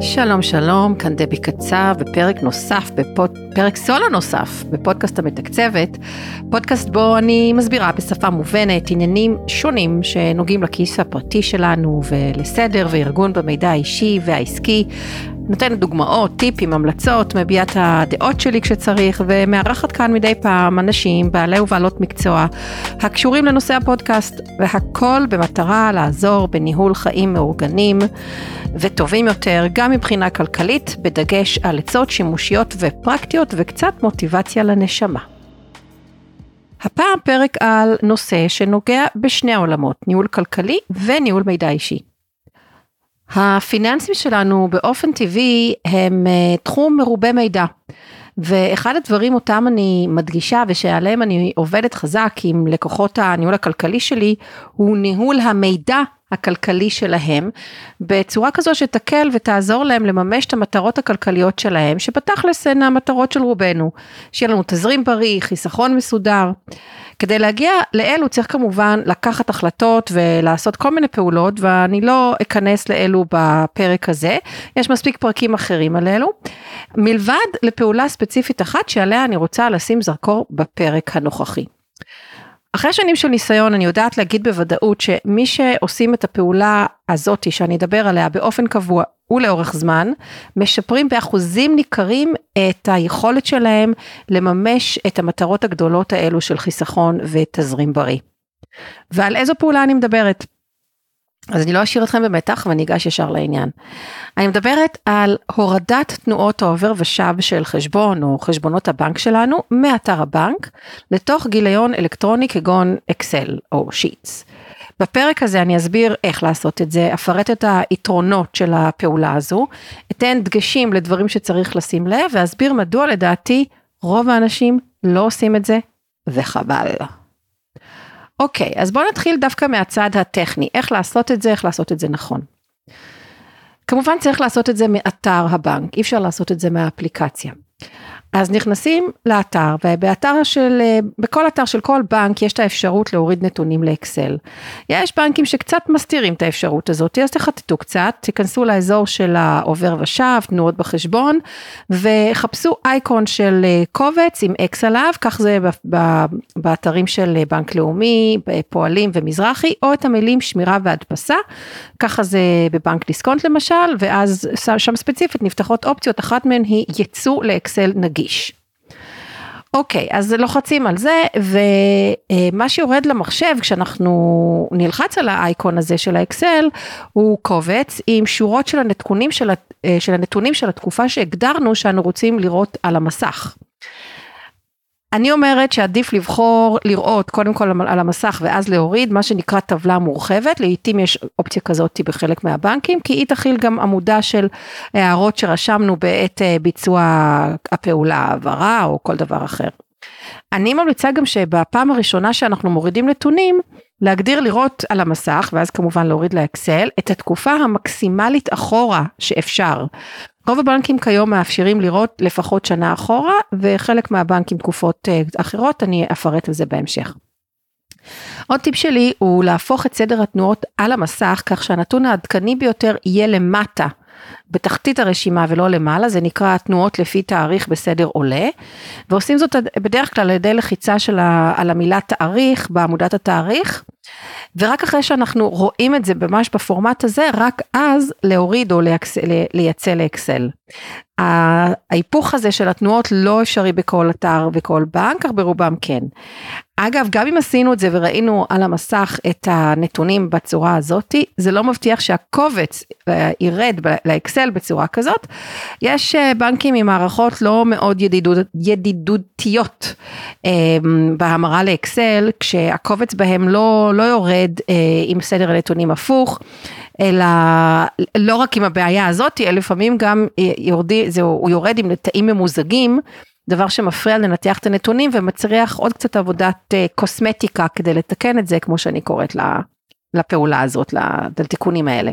שלום שלום, כאן דבי קצב בפרק נוסף, בפוד, פרק סולו נוסף בפודקאסט המתקצבת, פודקאסט בו אני מסבירה בשפה מובנת עניינים שונים שנוגעים לכיס הפרטי שלנו ולסדר וארגון במידע האישי והעסקי. נותנת דוגמאות, טיפים, המלצות, מביעה את הדעות שלי כשצריך, ומארחת כאן מדי פעם אנשים, בעלי ובעלות מקצוע, הקשורים לנושא הפודקאסט, והכל במטרה לעזור בניהול חיים מאורגנים וטובים יותר, גם מבחינה כלכלית, בדגש על עצות שימושיות ופרקטיות וקצת מוטיבציה לנשמה. הפעם פרק על נושא שנוגע בשני העולמות, ניהול כלכלי וניהול מידע אישי. הפיננסים שלנו באופן טבעי הם אה, תחום מרובה מידע. ואחד הדברים אותם אני מדגישה ושעליהם אני עובדת חזק עם לקוחות הניהול הכלכלי שלי, הוא ניהול המידע הכלכלי שלהם, בצורה כזו שתקל ותעזור להם לממש את המטרות הכלכליות שלהם, שבתכלס הן המטרות של רובנו, שיהיה לנו תזרים בריא, חיסכון מסודר. כדי להגיע לאלו צריך כמובן לקחת החלטות ולעשות כל מיני פעולות ואני לא אכנס לאלו בפרק הזה, יש מספיק פרקים אחרים על אלו, מלבד לפעולה ספציפית אחת שעליה אני רוצה לשים זרקור בפרק הנוכחי. אחרי שנים של ניסיון אני יודעת להגיד בוודאות שמי שעושים את הפעולה הזאתי שאני אדבר עליה באופן קבוע ולאורך זמן, משפרים באחוזים ניכרים את היכולת שלהם לממש את המטרות הגדולות האלו של חיסכון ותזרים בריא. ועל איזו פעולה אני מדברת? אז אני לא אשאיר אתכם במתח ואני אגש ישר לעניין. אני מדברת על הורדת תנועות העובר ושב של חשבון או חשבונות הבנק שלנו מאתר הבנק לתוך גיליון אלקטרוני כגון אקסל או שיטס. בפרק הזה אני אסביר איך לעשות את זה, אפרט את היתרונות של הפעולה הזו, אתן דגשים לדברים שצריך לשים לב ואסביר מדוע לדעתי רוב האנשים לא עושים את זה וחבל. אוקיי, אז בואו נתחיל דווקא מהצד הטכני, איך לעשות את זה, איך לעשות את זה נכון. כמובן צריך לעשות את זה מאתר הבנק, אי אפשר לעשות את זה מהאפליקציה. אז נכנסים לאתר ובאתר של, אה, בכל אתר של כל בנק יש את האפשרות להוריד נתונים לאקסל. יש בנקים שקצת מסתירים את האפשרות הזאת, אז תחטטו קצת, תיכנסו לאזור של העובר ושב, תנועות בחשבון, וחפשו אייקון של אה, קובץ עם אקס עליו, כך זה באתרים של אה, בנק לאומי, פועלים ומזרחי, או את המילים שמירה והדפסה, ככה זה בבנק דיסקונט למשל, ואז שם ספציפית נפתחות אופציות, אחת מהן היא ייצוא לאקסל נגיד. נגיש. אוקיי, אז לוחצים על זה, ומה שיורד למחשב כשאנחנו נלחץ על האייקון הזה של האקסל, הוא קובץ עם שורות של הנתונים של, של הנתונים של התקופה שהגדרנו שאנו רוצים לראות על המסך. אני אומרת שעדיף לבחור לראות קודם כל על המסך ואז להוריד מה שנקרא טבלה מורחבת, לעתים יש אופציה כזאת בחלק מהבנקים, כי היא תכיל גם עמודה של הערות שרשמנו בעת אה, ביצוע הפעולה, העברה או כל דבר אחר. אני ממליצה גם שבפעם הראשונה שאנחנו מורידים נתונים, להגדיר לראות על המסך, ואז כמובן להוריד לאקסל, את התקופה המקסימלית אחורה שאפשר. רוב הבנקים כיום מאפשרים לראות לפחות שנה אחורה, וחלק מהבנקים תקופות אה, אחרות, אני אפרט על זה בהמשך. עוד טיפ שלי הוא להפוך את סדר התנועות על המסך כך שהנתון העדכני ביותר יהיה למטה בתחתית הרשימה ולא למעלה, זה נקרא תנועות לפי תאריך בסדר עולה, ועושים זאת בדרך כלל על ידי לחיצה של ה, על המילה תאריך בעמודת התאריך, ורק אחרי שאנחנו רואים את זה ממש בפורמט הזה, רק אז להוריד או לייצא לאקסל. ההיפוך הזה של התנועות לא אפשרי בכל אתר וכל בנק, אך ברובם כן. אגב, גם אם עשינו את זה וראינו על המסך את הנתונים בצורה הזאתי, זה לא מבטיח שהקובץ אה, ירד לאקסל בצורה כזאת. יש אה, בנקים עם מערכות לא מאוד ידידות, ידידותיות אה, בהמרה לאקסל, כשהקובץ בהם לא, לא יורד עם סדר הנתונים הפוך. אלא לא רק עם הבעיה הזאת, אלא לפעמים גם יורדי, זה, הוא יורד עם תאים ממוזגים, דבר שמפריע לנתח את הנתונים ומצריח עוד קצת עבודת uh, קוסמטיקה כדי לתקן את זה, כמו שאני קוראת לפעולה הזאת, לתיקונים האלה.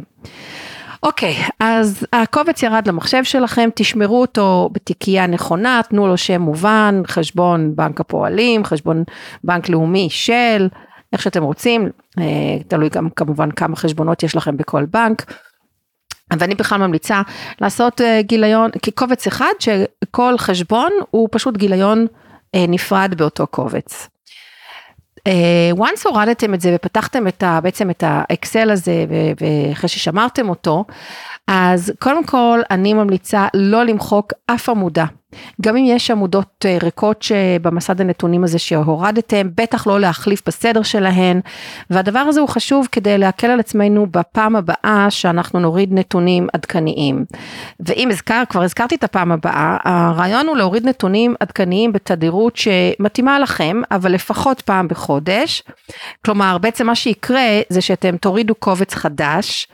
אוקיי, okay, אז הקובץ ירד למחשב שלכם, תשמרו אותו בתיקייה נכונה, תנו לו שם מובן, חשבון בנק הפועלים, חשבון בנק לאומי של, איך שאתם רוצים, אה, תלוי גם כמובן כמה חשבונות יש לכם בכל בנק. ואני בכלל ממליצה לעשות אה, גיליון כקובץ אחד שכל חשבון הוא פשוט גיליון אה, נפרד באותו קובץ. once הורדתם את זה ופתחתם את ה, בעצם את האקסל הזה ואחרי ששמרתם אותו, אז קודם כל אני ממליצה לא למחוק אף עמודה. גם אם יש עמודות אה, ריקות שבמסד הנתונים הזה שהורדתם, בטח לא להחליף בסדר שלהן, והדבר הזה הוא חשוב כדי להקל על עצמנו בפעם הבאה שאנחנו נוריד נתונים עדכניים. ואם הזכר, כבר הזכרתי את הפעם הבאה, הרעיון הוא להוריד נתונים עדכניים בתדירות שמתאימה לכם, אבל לפחות פעם בחודש. כלומר, בעצם מה שיקרה זה שאתם תורידו קובץ חדש,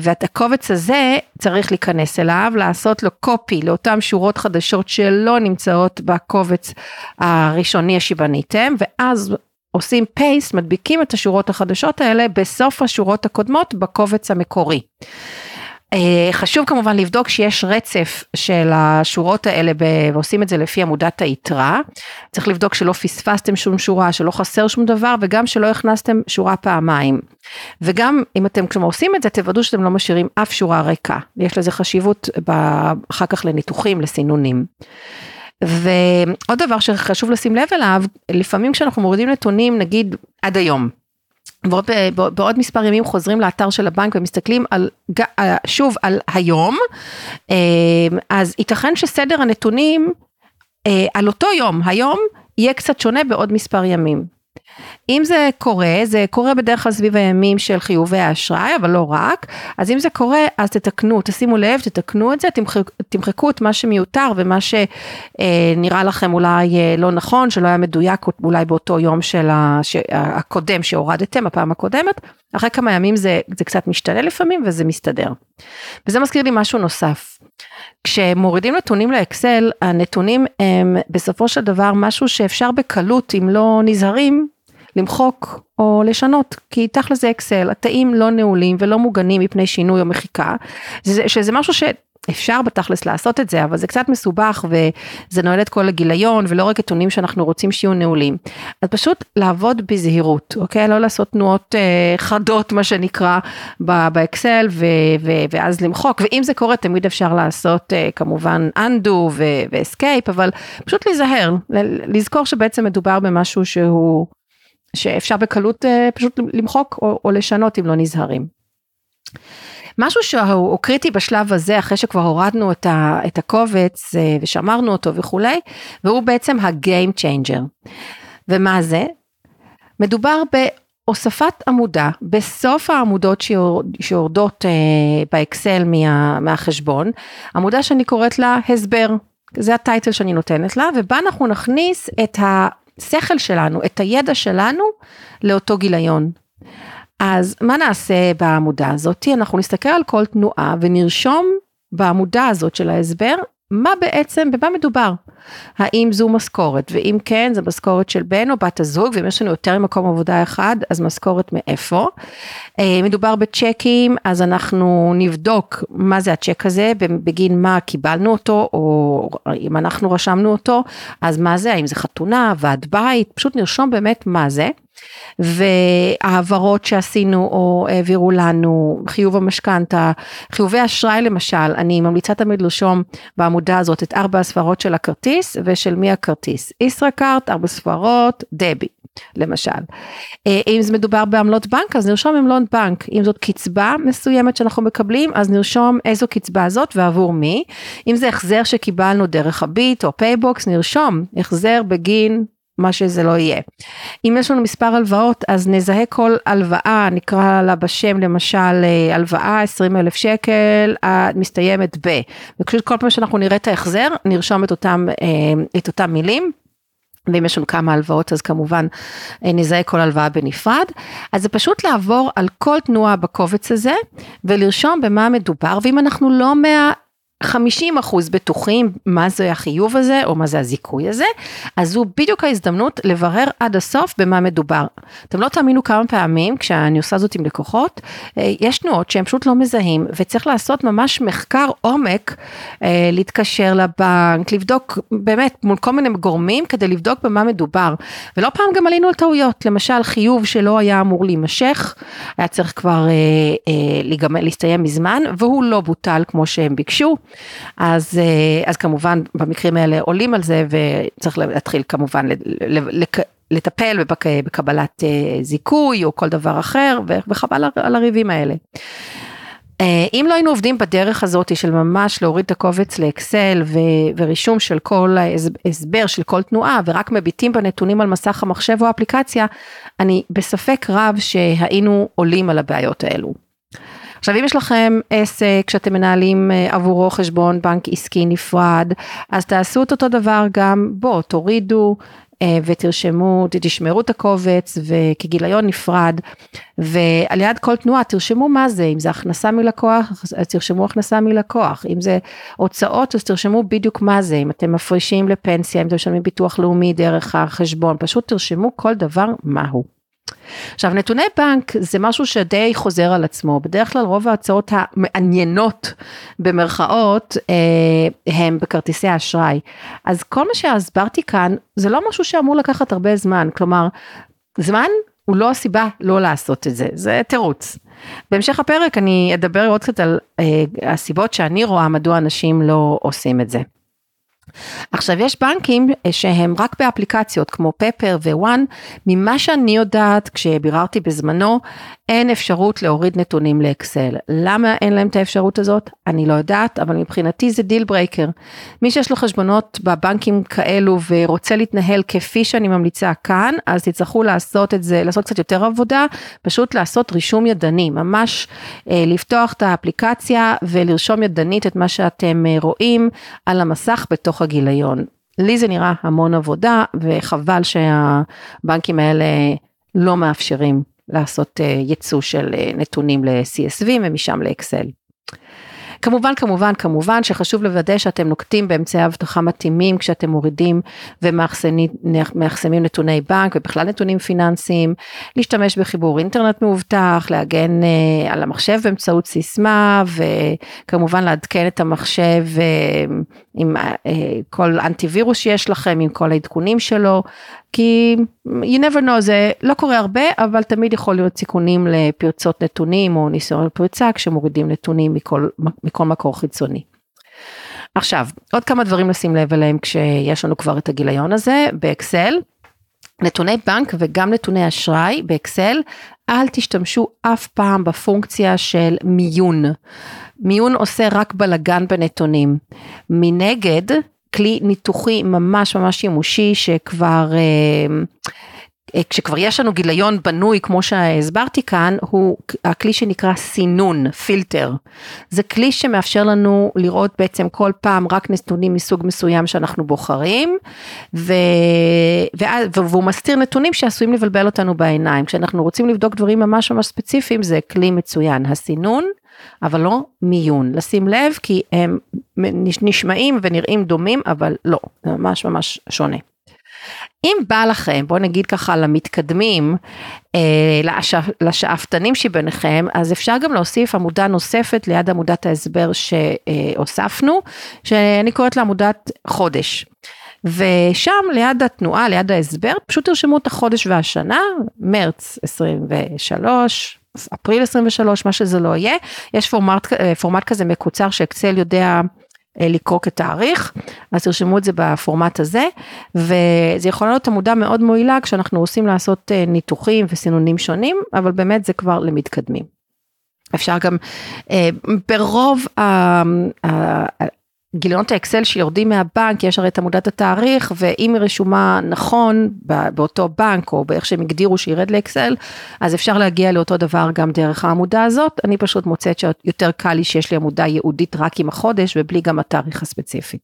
ואת הקובץ הזה צריך להיכנס אליו, לעשות לו קופי לאותן שורות חדשות שלא נמצאות בקובץ הראשוני שבניתם, ואז עושים פייסט, מדביקים את השורות החדשות האלה בסוף השורות הקודמות בקובץ המקורי. אה, חשוב כמובן לבדוק שיש רצף של השורות האלה ועושים את זה לפי עמודת היתרה. צריך לבדוק שלא פספסתם שום שורה, שלא חסר שום דבר וגם שלא הכנסתם שורה פעמיים. וגם אם אתם כשאתם עושים את זה תוודאו שאתם לא משאירים אף שורה ריקה. יש לזה חשיבות אחר כך לניתוחים, לסינונים. ועוד דבר שחשוב לשים לב אליו, לפעמים כשאנחנו מורידים נתונים נגיד עד היום. ועוד, בעוד מספר ימים חוזרים לאתר של הבנק ומסתכלים על, אה, שוב על היום, אה, אז ייתכן שסדר הנתונים אה, על אותו יום, היום, יהיה קצת שונה בעוד מספר ימים. אם זה קורה, זה קורה בדרך כלל סביב הימים של חיובי האשראי, אבל לא רק, אז אם זה קורה, אז תתקנו, תשימו לב, תתקנו את זה, תמחק, תמחקו את מה שמיותר ומה שנראה לכם אולי אה, לא נכון, שלא היה מדויק אולי באותו יום של הקודם שהורדתם, הפעם הקודמת, אחרי כמה ימים זה, זה קצת משתנה לפעמים וזה מסתדר. וזה מזכיר לי משהו נוסף. כשמורידים נתונים לאקסל, הנתונים הם בסופו של דבר משהו שאפשר בקלות, אם לא נזהרים, למחוק או לשנות, כי תכל'ס זה אקסל, התאים לא נעולים ולא מוגנים מפני שינוי או מחיקה, שזה משהו ש... אפשר בתכלס לעשות את זה, אבל זה קצת מסובך וזה נועל את כל הגיליון ולא רק עיתונים שאנחנו רוצים שיהיו נעולים. אז פשוט לעבוד בזהירות, אוקיי? לא לעשות תנועות אה, חדות מה שנקרא באקסל ו- ו- ואז למחוק, ואם זה קורה תמיד אפשר לעשות אה, כמובן undo ו-escape, אבל פשוט להיזהר, לזכור שבעצם מדובר במשהו שהוא, שאפשר בקלות אה, פשוט למחוק או, או לשנות אם לא נזהרים. משהו שהוא קריטי בשלב הזה, אחרי שכבר הורדנו את, ה, את הקובץ אה, ושמרנו אותו וכולי, והוא בעצם ה-game changer. ומה זה? מדובר בהוספת עמודה בסוף העמודות שיורד, שיורדות אה, באקסל מה, מהחשבון, עמודה שאני קוראת לה הסבר, זה הטייטל שאני נותנת לה, ובה אנחנו נכניס את השכל שלנו, את הידע שלנו לאותו גיליון. אז מה נעשה בעמודה הזאת? אנחנו נסתכל על כל תנועה ונרשום בעמודה הזאת של ההסבר מה בעצם, במה מדובר. האם זו משכורת, ואם כן, זו משכורת של בן או בת הזוג, ואם יש לנו יותר ממקום עבודה אחד, אז משכורת מאיפה. אה, מדובר בצ'קים, אז אנחנו נבדוק מה זה הצ'ק הזה, בגין מה קיבלנו אותו, או אם אנחנו רשמנו אותו, אז מה זה, האם זה חתונה, ועד בית, פשוט נרשום באמת מה זה. והעברות שעשינו או העבירו לנו, חיוב המשכנתה, חיובי אשראי למשל, אני ממליצה תמיד לרשום בעמודה הזאת את ארבע הספרות של הכרטיס ושל מי הכרטיס. ישראכרט, ארבע ספרות, דבי. למשל. אה, אם זה מדובר בעמלות בנק אז נרשום עמלות בנק, אם זאת קצבה מסוימת שאנחנו מקבלים אז נרשום איזו קצבה זאת ועבור מי, אם זה החזר שקיבלנו דרך הביט או PayBox נרשום החזר בגין מה שזה לא יהיה. אם יש לנו מספר הלוואות אז נזהה כל הלוואה נקרא לה בשם למשל אה, הלוואה 20 אלף שקל מסתיימת ב. ופשוט כל פעם שאנחנו נראה את ההחזר נרשום את אותם, אה, את אותם מילים. ואם יש לנו כמה הלוואות אז כמובן אה, נזהה כל הלוואה בנפרד. אז זה פשוט לעבור על כל תנועה בקובץ הזה ולרשום במה מדובר ואם אנחנו לא מה... 50 אחוז בטוחים מה זה החיוב הזה או מה זה הזיכוי הזה, אז זו בדיוק ההזדמנות לברר עד הסוף במה מדובר. אתם לא תאמינו כמה פעמים כשאני עושה זאת עם לקוחות, אה, יש תנועות שהם פשוט לא מזהים וצריך לעשות ממש מחקר עומק, אה, להתקשר לבנק, לבדוק באמת מול כל מיני גורמים כדי לבדוק במה מדובר. ולא פעם גם עלינו על טעויות, למשל חיוב שלא היה אמור להימשך, היה צריך כבר אה, להסתיים מזמן והוא לא בוטל כמו שהם ביקשו. אז, אה, אז כמובן במקרים האלה עולים על זה וצריך להתחיל כמובן לטפל בקבלת אה, זיכוי או כל דבר אחר וחבל על הריבים האלה. אה, אם לא היינו עובדים בדרך הזאת של ממש להוריד את הקובץ לאקסל ו- ורישום של כל ההסבר של כל תנועה ורק מביטים בנתונים על מסך המחשב או האפליקציה, אני בספק רב שהיינו עולים על הבעיות האלו. עכשיו אם יש לכם עסק שאתם מנהלים אה, עבורו חשבון בנק עסקי נפרד, אז תעשו את אותו דבר גם בו, תורידו אה, ותרשמו, תשמרו את הקובץ וכגיליון נפרד ועל יד כל תנועה תרשמו מה זה, אם זה הכנסה מלקוח אז תרשמו הכנסה מלקוח, אם זה הוצאות אז תרשמו בדיוק מה זה, אם אתם מפרישים לפנסיה, אם אתם משלמים ביטוח לאומי דרך החשבון, פשוט תרשמו כל דבר מהו. עכשיו נתוני בנק זה משהו שדי חוזר על עצמו, בדרך כלל רוב ההצעות המעניינות במרכאות אה, הם בכרטיסי אשראי. אז כל מה שהסברתי כאן זה לא משהו שאמור לקחת הרבה זמן, כלומר זמן הוא לא הסיבה לא לעשות את זה, זה תירוץ. בהמשך הפרק אני אדבר עוד קצת על אה, הסיבות שאני רואה מדוע אנשים לא עושים את זה. עכשיו יש בנקים אה, שהם רק באפליקציות כמו פפר ווואן, ממה שאני יודעת כשביררתי בזמנו, אין אפשרות להוריד נתונים לאקסל. למה אין להם את האפשרות הזאת? אני לא יודעת, אבל מבחינתי זה deal breaker. מי שיש לו חשבונות בבנקים כאלו ורוצה להתנהל כפי שאני ממליצה כאן, אז תצטרכו לעשות את זה, לעשות קצת יותר עבודה, פשוט לעשות רישום ידני, ממש אה, לפתוח את האפליקציה ולרשום ידנית את מה שאתם אה, רואים על המסך בתוך הגיליון. לי זה נראה המון עבודה וחבל שהבנקים האלה לא מאפשרים לעשות אה, ייצוא של אה, נתונים ל-CSV ומשם לאקסל. כמובן, כמובן, כמובן שחשוב לוודא שאתם נוקטים באמצעי אבטחה מתאימים כשאתם מורידים ומאחסנים נתוני בנק ובכלל נתונים פיננסיים, להשתמש בחיבור אינטרנט מאובטח, להגן אה, על המחשב באמצעות סיסמה וכמובן לעדכן את המחשב אה, עם אה, כל אנטיווירוס שיש לכם, עם כל העדכונים שלו, כי you never know זה לא קורה הרבה אבל תמיד יכול להיות סיכונים לפרצות נתונים או ניסיון פריצה כשמורידים נתונים מכל, מכל מקור חיצוני. עכשיו עוד כמה דברים לשים לב אליהם כשיש לנו כבר את הגיליון הזה באקסל. נתוני בנק וגם נתוני אשראי באקסל, אל תשתמשו אף פעם בפונקציה של מיון. מיון עושה רק בלגן בנתונים. מנגד, כלי ניתוחי ממש ממש שימושי שכבר, אה, אה, כשכבר יש לנו גיליון בנוי כמו שהסברתי כאן, הוא הכלי שנקרא סינון, פילטר. זה כלי שמאפשר לנו לראות בעצם כל פעם רק נתונים מסוג מסוים שאנחנו בוחרים, ו... והוא מסתיר נתונים שעשויים לבלבל אותנו בעיניים. כשאנחנו רוצים לבדוק דברים ממש ממש ספציפיים זה כלי מצוין, הסינון. אבל לא מיון. לשים לב כי הם נשמעים ונראים דומים, אבל לא, זה ממש ממש שונה. אם בא לכם, בואו נגיד ככה למתקדמים, אה, לשאפ, לשאפתנים שביניכם, אז אפשר גם להוסיף עמודה נוספת ליד עמודת ההסבר שהוספנו, שאני קוראת לה עמודת חודש. ושם ליד התנועה, ליד ההסבר, פשוט תרשמו את החודש והשנה, מרץ 23, אפריל 23, מה שזה לא יהיה, יש פורמט, אה, פורמט כזה מקוצר שאקסל יודע אה, לקרוא כתאריך, אז תרשמו את זה בפורמט הזה, וזה יכול להיות עמודה מאוד מועילה כשאנחנו רוצים לעשות אה, ניתוחים וסינונים שונים, אבל באמת זה כבר למתקדמים. אפשר גם ברוב גיליונות האקסל שיורדים מהבנק, יש הרי את עמודת התאריך, ואם היא רשומה נכון באותו בנק, או באיך שהם הגדירו שירד לאקסל, אז אפשר להגיע לאותו דבר גם דרך העמודה הזאת. אני פשוט מוצאת שיותר קל לי שיש לי עמודה ייעודית רק עם החודש, ובלי גם התאריך הספציפי.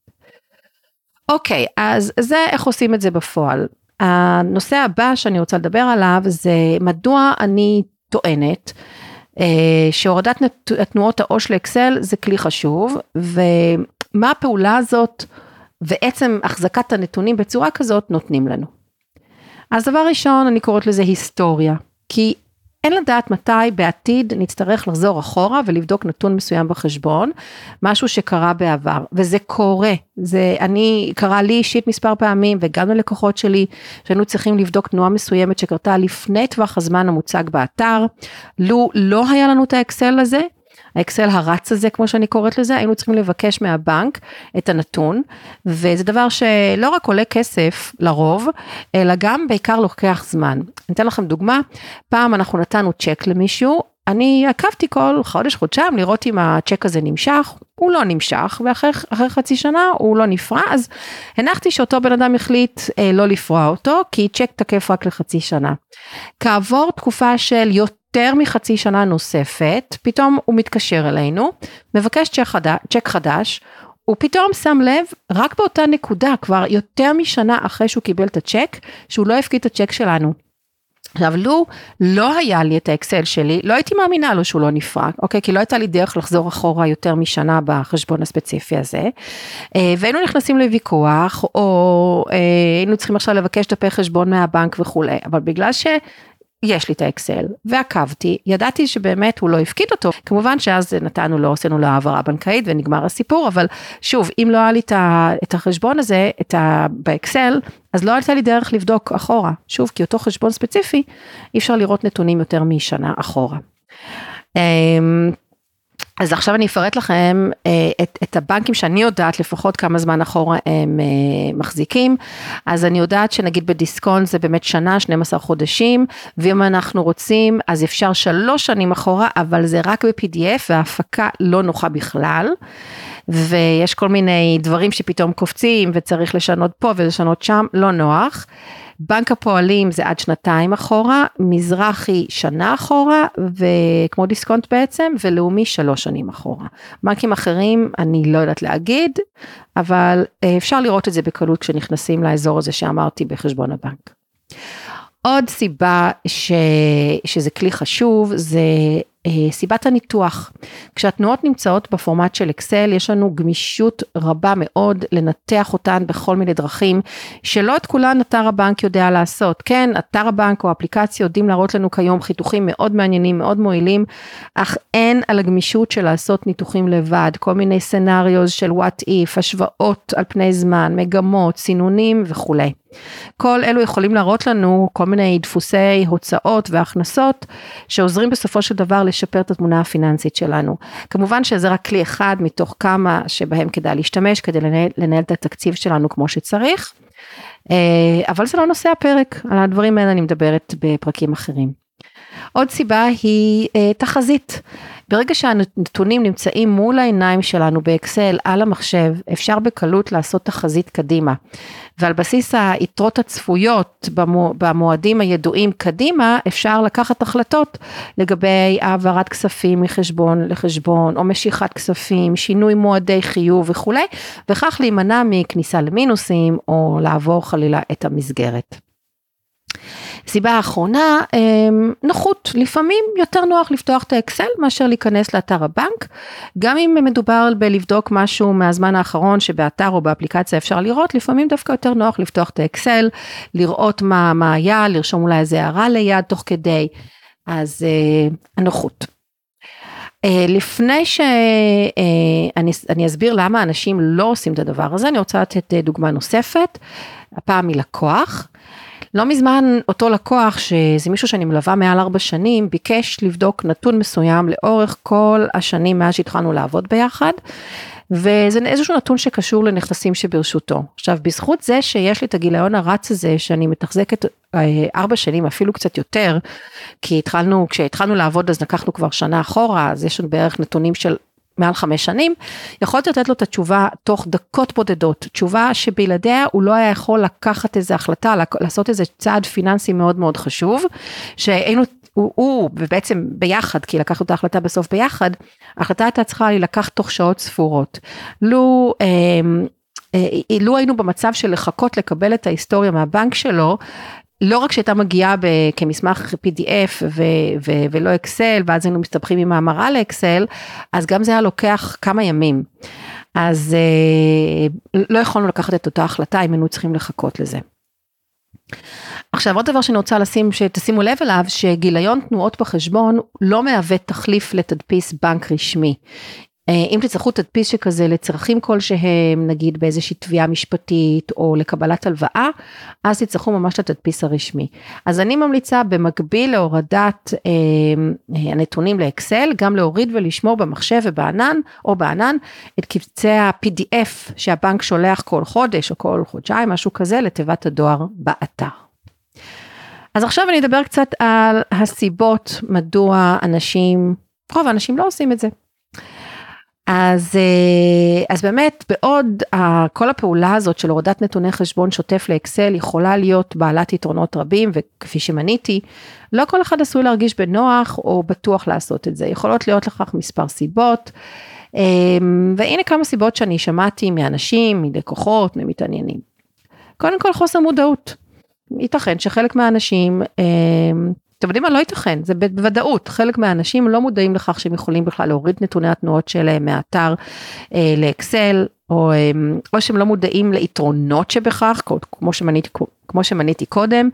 אוקיי, אז זה איך עושים את זה בפועל. הנושא הבא שאני רוצה לדבר עליו זה מדוע אני טוענת שהורדת תנועות העו"ש לאקסל זה כלי חשוב, ומה הפעולה הזאת ועצם החזקת הנתונים בצורה כזאת נותנים לנו. אז דבר ראשון, אני קוראת לזה היסטוריה, כי אין לדעת מתי בעתיד נצטרך לחזור אחורה ולבדוק נתון מסוים בחשבון, משהו שקרה בעבר, וזה קורה, זה אני, קרה לי אישית מספר פעמים וגם ללקוחות שלי, שהיינו צריכים לבדוק תנועה מסוימת שקרתה לפני טווח הזמן המוצג באתר, לו לא היה לנו את האקסל הזה, האקסל הרץ הזה כמו שאני קוראת לזה, היינו צריכים לבקש מהבנק את הנתון, וזה דבר שלא רק עולה כסף לרוב, אלא גם בעיקר לוקח זמן. אני אתן לכם דוגמה, פעם אנחנו נתנו צ'ק למישהו, אני עקבתי כל חודש חודשיים לראות אם הצ'ק הזה נמשך, הוא לא נמשך ואחרי חצי שנה הוא לא נפרע אז הנחתי שאותו בן אדם החליט אה, לא לפרוע אותו כי צ'ק תקף רק לחצי שנה. כעבור תקופה של יותר מחצי שנה נוספת, פתאום הוא מתקשר אלינו, מבקש צ'ק, חדש, צ'ק חדש, הוא פתאום שם לב, רק באותה נקודה, כבר יותר משנה אחרי שהוא קיבל את הצ'ק, שהוא לא הפקיד את הצ'ק שלנו. עכשיו, לו לא היה לי את האקסל שלי, לא הייתי מאמינה לו שהוא לא נפרק, אוקיי? כי לא הייתה לי דרך לחזור אחורה יותר משנה בחשבון הספציפי הזה. אה, והיינו נכנסים לוויכוח, או אה, היינו צריכים עכשיו לבקש דפי חשבון מהבנק וכולי, אבל בגלל ש... יש לי את האקסל ועקבתי, ידעתי שבאמת הוא לא הפקיד אותו, כמובן שאז נתנו לו, עשינו לו העברה בנקאית ונגמר הסיפור, אבל שוב, אם לא היה לי את החשבון הזה, את ה... באקסל, אז לא הייתה לי דרך לבדוק אחורה, שוב, כי אותו חשבון ספציפי, אי אפשר לראות נתונים יותר משנה אחורה. אז עכשיו אני אפרט לכם אה, את, את הבנקים שאני יודעת לפחות כמה זמן אחורה הם אה, מחזיקים. אז אני יודעת שנגיד בדיסקונט זה באמת שנה, 12 חודשים, ואם אנחנו רוצים אז אפשר שלוש שנים אחורה, אבל זה רק ב-PDF וההפקה לא נוחה בכלל. ויש כל מיני דברים שפתאום קופצים וצריך לשנות פה ולשנות שם, לא נוח. בנק הפועלים זה עד שנתיים אחורה, מזרחי שנה אחורה, וכמו דיסקונט בעצם, ולאומי שלוש שנים אחורה. בנקים אחרים אני לא יודעת להגיד, אבל אה, אפשר לראות את זה בקלות כשנכנסים לאזור הזה שאמרתי בחשבון הבנק. עוד סיבה ש, שזה כלי חשוב זה סיבת הניתוח. כשהתנועות נמצאות בפורמט של אקסל יש לנו גמישות רבה מאוד לנתח אותן בכל מיני דרכים שלא את כולן אתר הבנק יודע לעשות. כן, אתר הבנק או אפליקציה יודעים להראות לנו כיום חיתוכים מאוד מעניינים, מאוד מועילים, אך אין על הגמישות של לעשות ניתוחים לבד, כל מיני סנאריוז של what if, השוואות על פני זמן, מגמות, סינונים וכולי. כל אלו יכולים להראות לנו כל מיני דפוסי הוצאות והכנסות שעוזרים בסופו של דבר לשפר את התמונה הפיננסית שלנו. כמובן שזה רק כלי אחד מתוך כמה שבהם כדאי להשתמש כדי לנהל, לנהל את התקציב שלנו כמו שצריך, אה, אבל זה לא נושא הפרק, על הדברים האלה אני מדברת בפרקים אחרים. עוד סיבה היא אה, תחזית. ברגע שהנתונים נמצאים מול העיניים שלנו באקסל על המחשב, אפשר בקלות לעשות תחזית קדימה. ועל בסיס היתרות הצפויות במועדים הידועים קדימה, אפשר לקחת החלטות לגבי העברת כספים מחשבון לחשבון, או משיכת כספים, שינוי מועדי חיוב וכולי, וכך להימנע מכניסה למינוסים, או לעבור חלילה את המסגרת. סיבה אחרונה, אמ, נוחות, לפעמים יותר נוח לפתוח את האקסל מאשר להיכנס לאתר הבנק, גם אם מדובר בלבדוק משהו מהזמן האחרון שבאתר או באפליקציה אפשר לראות, לפעמים דווקא יותר נוח לפתוח את האקסל, לראות מה, מה היה, לרשום אולי איזה הערה ליד תוך כדי, אז אה, הנוחות. Uh, לפני שאני אני אסביר למה אנשים לא עושים את הדבר הזה, אני רוצה לתת uh, דוגמה נוספת, הפעם מלקוח. לא מזמן אותו לקוח, שזה מישהו שאני מלווה מעל ארבע שנים, ביקש לבדוק נתון מסוים לאורך כל השנים מאז שהתחלנו לעבוד ביחד. וזה איזשהו נתון שקשור לנכסים שברשותו. עכשיו, בזכות זה שיש לי את הגיליון הרץ הזה, שאני מתחזקת אה, ארבע שנים, אפילו קצת יותר, כי התחלנו, כשהתחלנו לעבוד אז לקחנו כבר שנה אחורה, אז יש לנו בערך נתונים של מעל חמש שנים, יכולתי לתת לו את התשובה תוך דקות בודדות, תשובה שבלעדיה הוא לא היה יכול לקחת איזה החלטה, לעשות איזה צעד פיננסי מאוד מאוד חשוב, שהיינו הוא, הוא ובעצם ביחד, כי לקחנו את ההחלטה בסוף ביחד, ההחלטה הייתה צריכה להילקח תוך שעות ספורות. לו, אה, אה, לו היינו במצב של לחכות לקבל את ההיסטוריה מהבנק שלו, לא רק שהייתה מגיעה כמסמך PDF ו- ו- ולא אקסל, ואז היינו מסתבכים עם המרה לאקסל, אז גם זה היה לוקח כמה ימים. אז אה, לא יכולנו לקחת את אותה החלטה אם היינו צריכים לחכות לזה. עכשיו עוד דבר שאני רוצה לשים שתשימו לב אליו שגיליון תנועות בחשבון לא מהווה תחליף לתדפיס בנק רשמי. אה, אם תצטרכו תדפיס שכזה לצרכים כלשהם נגיד באיזושהי תביעה משפטית או לקבלת הלוואה אז תצטרכו ממש את התדפיס הרשמי. אז אני ממליצה במקביל להורדת אה, אה הנתונים לאקסל גם להוריד ולשמור במחשב ובענן או בענן את קבצי ה-PDF שהבנק שולח כל חודש או כל חודשיים משהו כזה לתיבת הדואר באתר. אז עכשיו אני אדבר קצת על הסיבות מדוע אנשים, רוב האנשים לא עושים את זה. אז, אה, אז באמת בעוד כל הפעולה הזאת של הורדת נתוני חשבון שוטף לאקסל יכולה להיות בעלת יתרונות רבים וכפי שמניתי, לא כל אחד עשוי להרגיש בנוח או בטוח לעשות את זה, יכולות להיות לכך מספר סיבות. אה, והנה כמה סיבות שאני שמעתי מאנשים, מלקוחות, ממתעניינים. קודם כל חוסר מודעות. ייתכן שחלק מהאנשים, אה, אתם יודעים מה? לא ייתכן, זה בוודאות, חלק מהאנשים לא מודעים לכך שהם יכולים בכלל להוריד נתוני התנועות שלהם מהאתר אה, לאקסל, או, אה, או שהם לא מודעים ליתרונות שבכך, כמו שמניתי, כמו שמניתי קודם,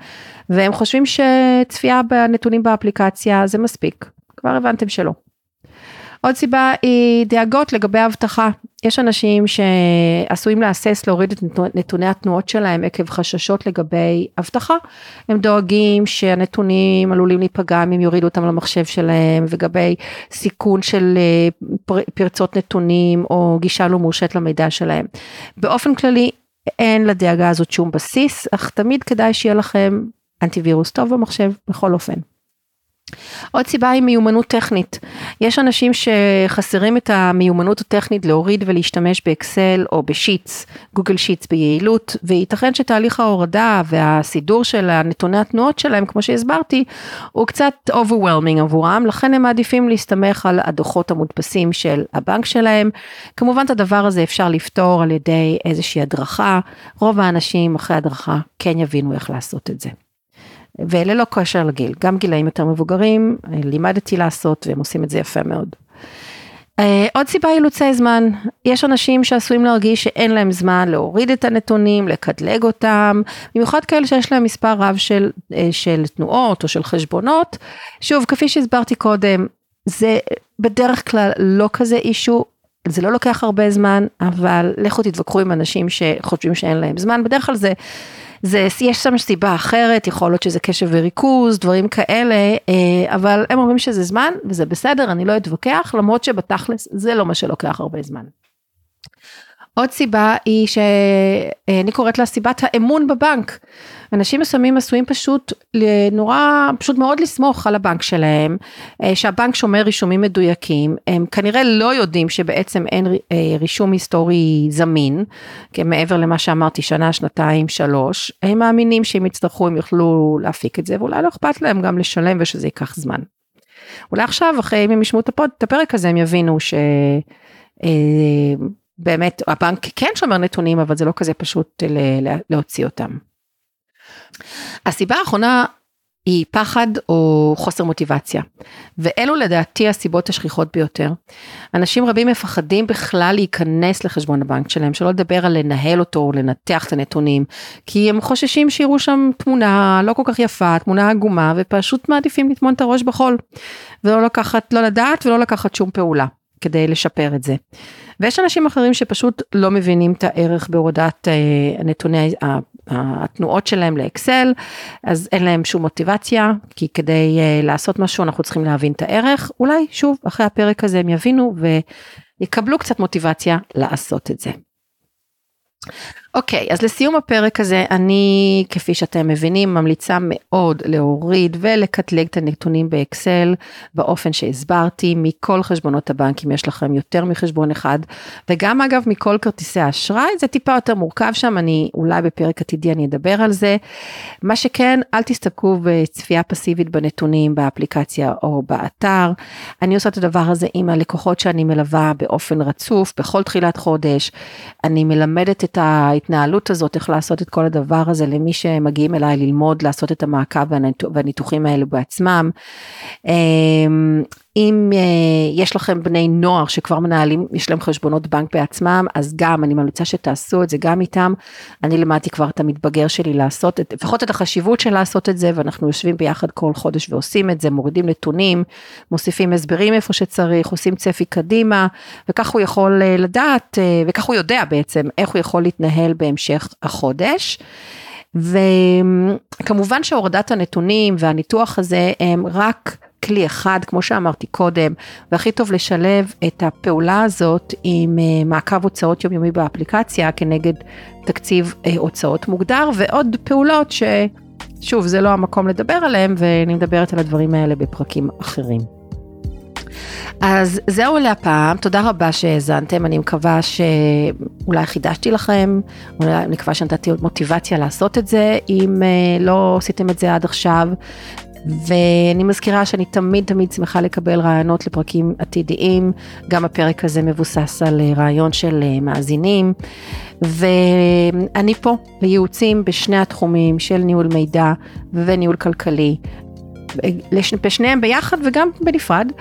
והם חושבים שצפייה בנתונים באפליקציה זה מספיק, כבר הבנתם שלא. עוד סיבה היא דאגות לגבי אבטחה. יש אנשים שעשויים להסס להוריד את נתוני התנועות שלהם עקב חששות לגבי אבטחה. הם דואגים שהנתונים עלולים להיפגע אם יורידו אותם למחשב שלהם לגבי סיכון של אה, פרצות נתונים או גישה לא מורשית למידע שלהם. באופן כללי אין לדאגה הזאת שום בסיס, אך תמיד כדאי שיהיה לכם אנטיווירוס טוב במחשב בכל אופן. עוד סיבה היא מיומנות טכנית. יש אנשים שחסרים את המיומנות הטכנית להוריד ולהשתמש באקסל או בשיטס, גוגל שיטס ביעילות, וייתכן שתהליך ההורדה והסידור של הנתוני התנועות שלהם, כמו שהסברתי, הוא קצת overwhelming עבורם, לכן הם מעדיפים להסתמך על הדוחות המודפסים של הבנק שלהם. כמובן את הדבר הזה אפשר לפתור על ידי איזושהי הדרכה, רוב האנשים אחרי הדרכה כן יבינו איך לעשות את זה. וללא קשר לגיל, גם גילאים יותר מבוגרים, לימדתי לעשות והם עושים את זה יפה מאוד. Uh, עוד סיבה אילוצי זמן, יש אנשים שעשויים להרגיש שאין להם זמן להוריד את הנתונים, לקטלג אותם, במיוחד כאלה שיש להם מספר רב של, uh, של תנועות או של חשבונות. שוב, כפי שהסברתי קודם, זה בדרך כלל לא כזה אישו, זה לא לוקח הרבה זמן, אבל לכו תתווכחו עם אנשים שחושבים שאין להם זמן, בדרך כלל זה זה, יש שם סיבה אחרת, יכול להיות שזה קשב וריכוז, דברים כאלה, אה, אבל הם אומרים שזה זמן וזה בסדר, אני לא אתווכח, למרות שבתכלס זה לא מה שלוקח הרבה זמן. עוד סיבה היא שאני קוראת לה סיבת האמון בבנק. אנשים מסוימים עשויים פשוט נורא, פשוט מאוד לסמוך על הבנק שלהם, אה, שהבנק שומר רישומים מדויקים, הם כנראה לא יודעים שבעצם אין אה, רישום היסטורי זמין, מעבר למה שאמרתי שנה, שנתיים, שלוש, הם מאמינים שאם יצטרכו הם יוכלו להפיק את זה ואולי לא אכפת להם גם לשלם ושזה ייקח זמן. אולי עכשיו אחרי אם הם ישמעו את הפרק הזה הם יבינו ש... אה, באמת הבנק כן שומר נתונים אבל זה לא כזה פשוט להוציא אותם. הסיבה האחרונה היא פחד או חוסר מוטיבציה, ואלו לדעתי הסיבות השכיחות ביותר. אנשים רבים מפחדים בכלל להיכנס לחשבון הבנק שלהם, שלא לדבר על לנהל אותו או לנתח את הנתונים, כי הם חוששים שיראו שם תמונה לא כל כך יפה, תמונה עגומה, ופשוט מעדיפים לטמון את הראש בחול, ולא לקחת, לא לדעת ולא לקחת שום פעולה כדי לשפר את זה. ויש אנשים אחרים שפשוט לא מבינים את הערך בהורדת אה, נתוני התנועות שלהם לאקסל, אז אין להם שום מוטיבציה, כי כדי uh, לעשות משהו אנחנו צריכים להבין את הערך, אולי שוב אחרי הפרק הזה הם יבינו ויקבלו קצת מוטיבציה לעשות את זה. אוקיי, אז לסיום הפרק הזה, אני, כפי שאתם מבינים, ממליצה מאוד להוריד ולקטלג את הנתונים באקסל באופן שהסברתי, מכל חשבונות הבנקים יש לכם יותר מחשבון אחד, וגם אגב מכל כרטיסי האשראי, זה טיפה יותר מורכב שם, אני אולי בפרק עתידי אני אדבר על זה. מה שכן, אל תסתכלו בצפייה פסיבית בנתונים באפליקציה או באתר. אני עושה את הדבר הזה עם הלקוחות שאני מלווה באופן רצוף, בכל תחילת חודש. אני מלמדת את ה... ההתנהלות הזאת, איך לעשות את כל הדבר הזה למי שמגיעים אליי ללמוד, לעשות את המעקב והניתוחים האלו בעצמם. אם uh, יש לכם בני נוער שכבר מנהלים, יש להם חשבונות בנק בעצמם, אז גם אני ממליצה שתעשו את זה גם איתם. אני למדתי כבר את המתבגר שלי לעשות את, לפחות את החשיבות של לעשות את זה, ואנחנו יושבים ביחד כל חודש ועושים את זה, מורידים נתונים, מוסיפים הסברים איפה שצריך, עושים צפי קדימה, וכך הוא יכול uh, לדעת, uh, וכך הוא יודע בעצם איך הוא יכול להתנהל בהמשך החודש. וכמובן שהורדת הנתונים והניתוח הזה הם רק כלי אחד, כמו שאמרתי קודם, והכי טוב לשלב את הפעולה הזאת עם אה, מעקב הוצאות יומיומי באפליקציה כנגד תקציב אה, הוצאות מוגדר, ועוד פעולות ששוב, זה לא המקום לדבר עליהם, ואני מדברת על הדברים האלה בפרקים אחרים. אז זהו להפעם, תודה רבה שהאזנתם, אני מקווה שאולי חידשתי לכם, אולי אני מקווה שנתתי עוד מוטיבציה לעשות את זה, אם אה, לא עשיתם את זה עד עכשיו, ואני מזכירה שאני תמיד תמיד שמחה לקבל רעיונות לפרקים עתידיים, גם הפרק הזה מבוסס על אה, רעיון של אה, מאזינים, ואני פה לייעוצים בשני התחומים של ניהול מידע וניהול כלכלי, בשניהם ביחד וגם בנפרד.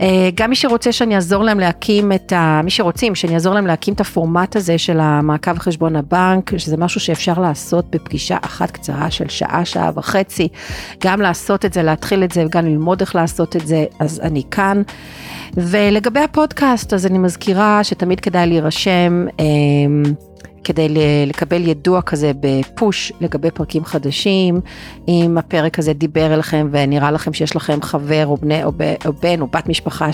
אה, גם מי שרוצה שאני אעזור להם להקים את ה... מי שרוצים שאני אעזור להם להקים את הפורמט הזה של המעקב חשבון הבנק, שזה משהו שאפשר לעשות בפגישה אחת קצרה של שעה, שעה וחצי, גם לעשות את זה, להתחיל את זה וגם ללמוד איך לעשות את זה, אז אני כאן. ולגבי הפודקאסט, אז אני מזכירה שתמיד כדאי להירשם. כדי לקבל ידוע כזה בפוש לגבי פרקים חדשים, אם הפרק הזה דיבר אליכם ונראה לכם שיש לכם חבר או, בני, או, ב, או בן או בת משפחה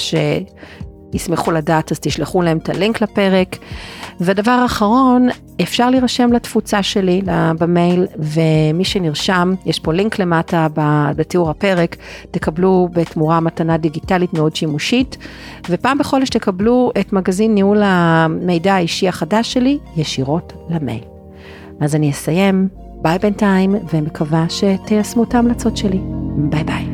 שישמחו לדעת, אז תשלחו להם את הלינק לפרק. ודבר אחרון, אפשר להירשם לתפוצה שלי במייל, ומי שנרשם, יש פה לינק למטה בתיאור הפרק, תקבלו בתמורה מתנה דיגיטלית מאוד שימושית, ופעם בחודש תקבלו את מגזין ניהול המידע האישי החדש שלי ישירות למייל. אז אני אסיים, ביי בינתיים, ומקווה שתיישמו את ההמלצות שלי. ביי ביי.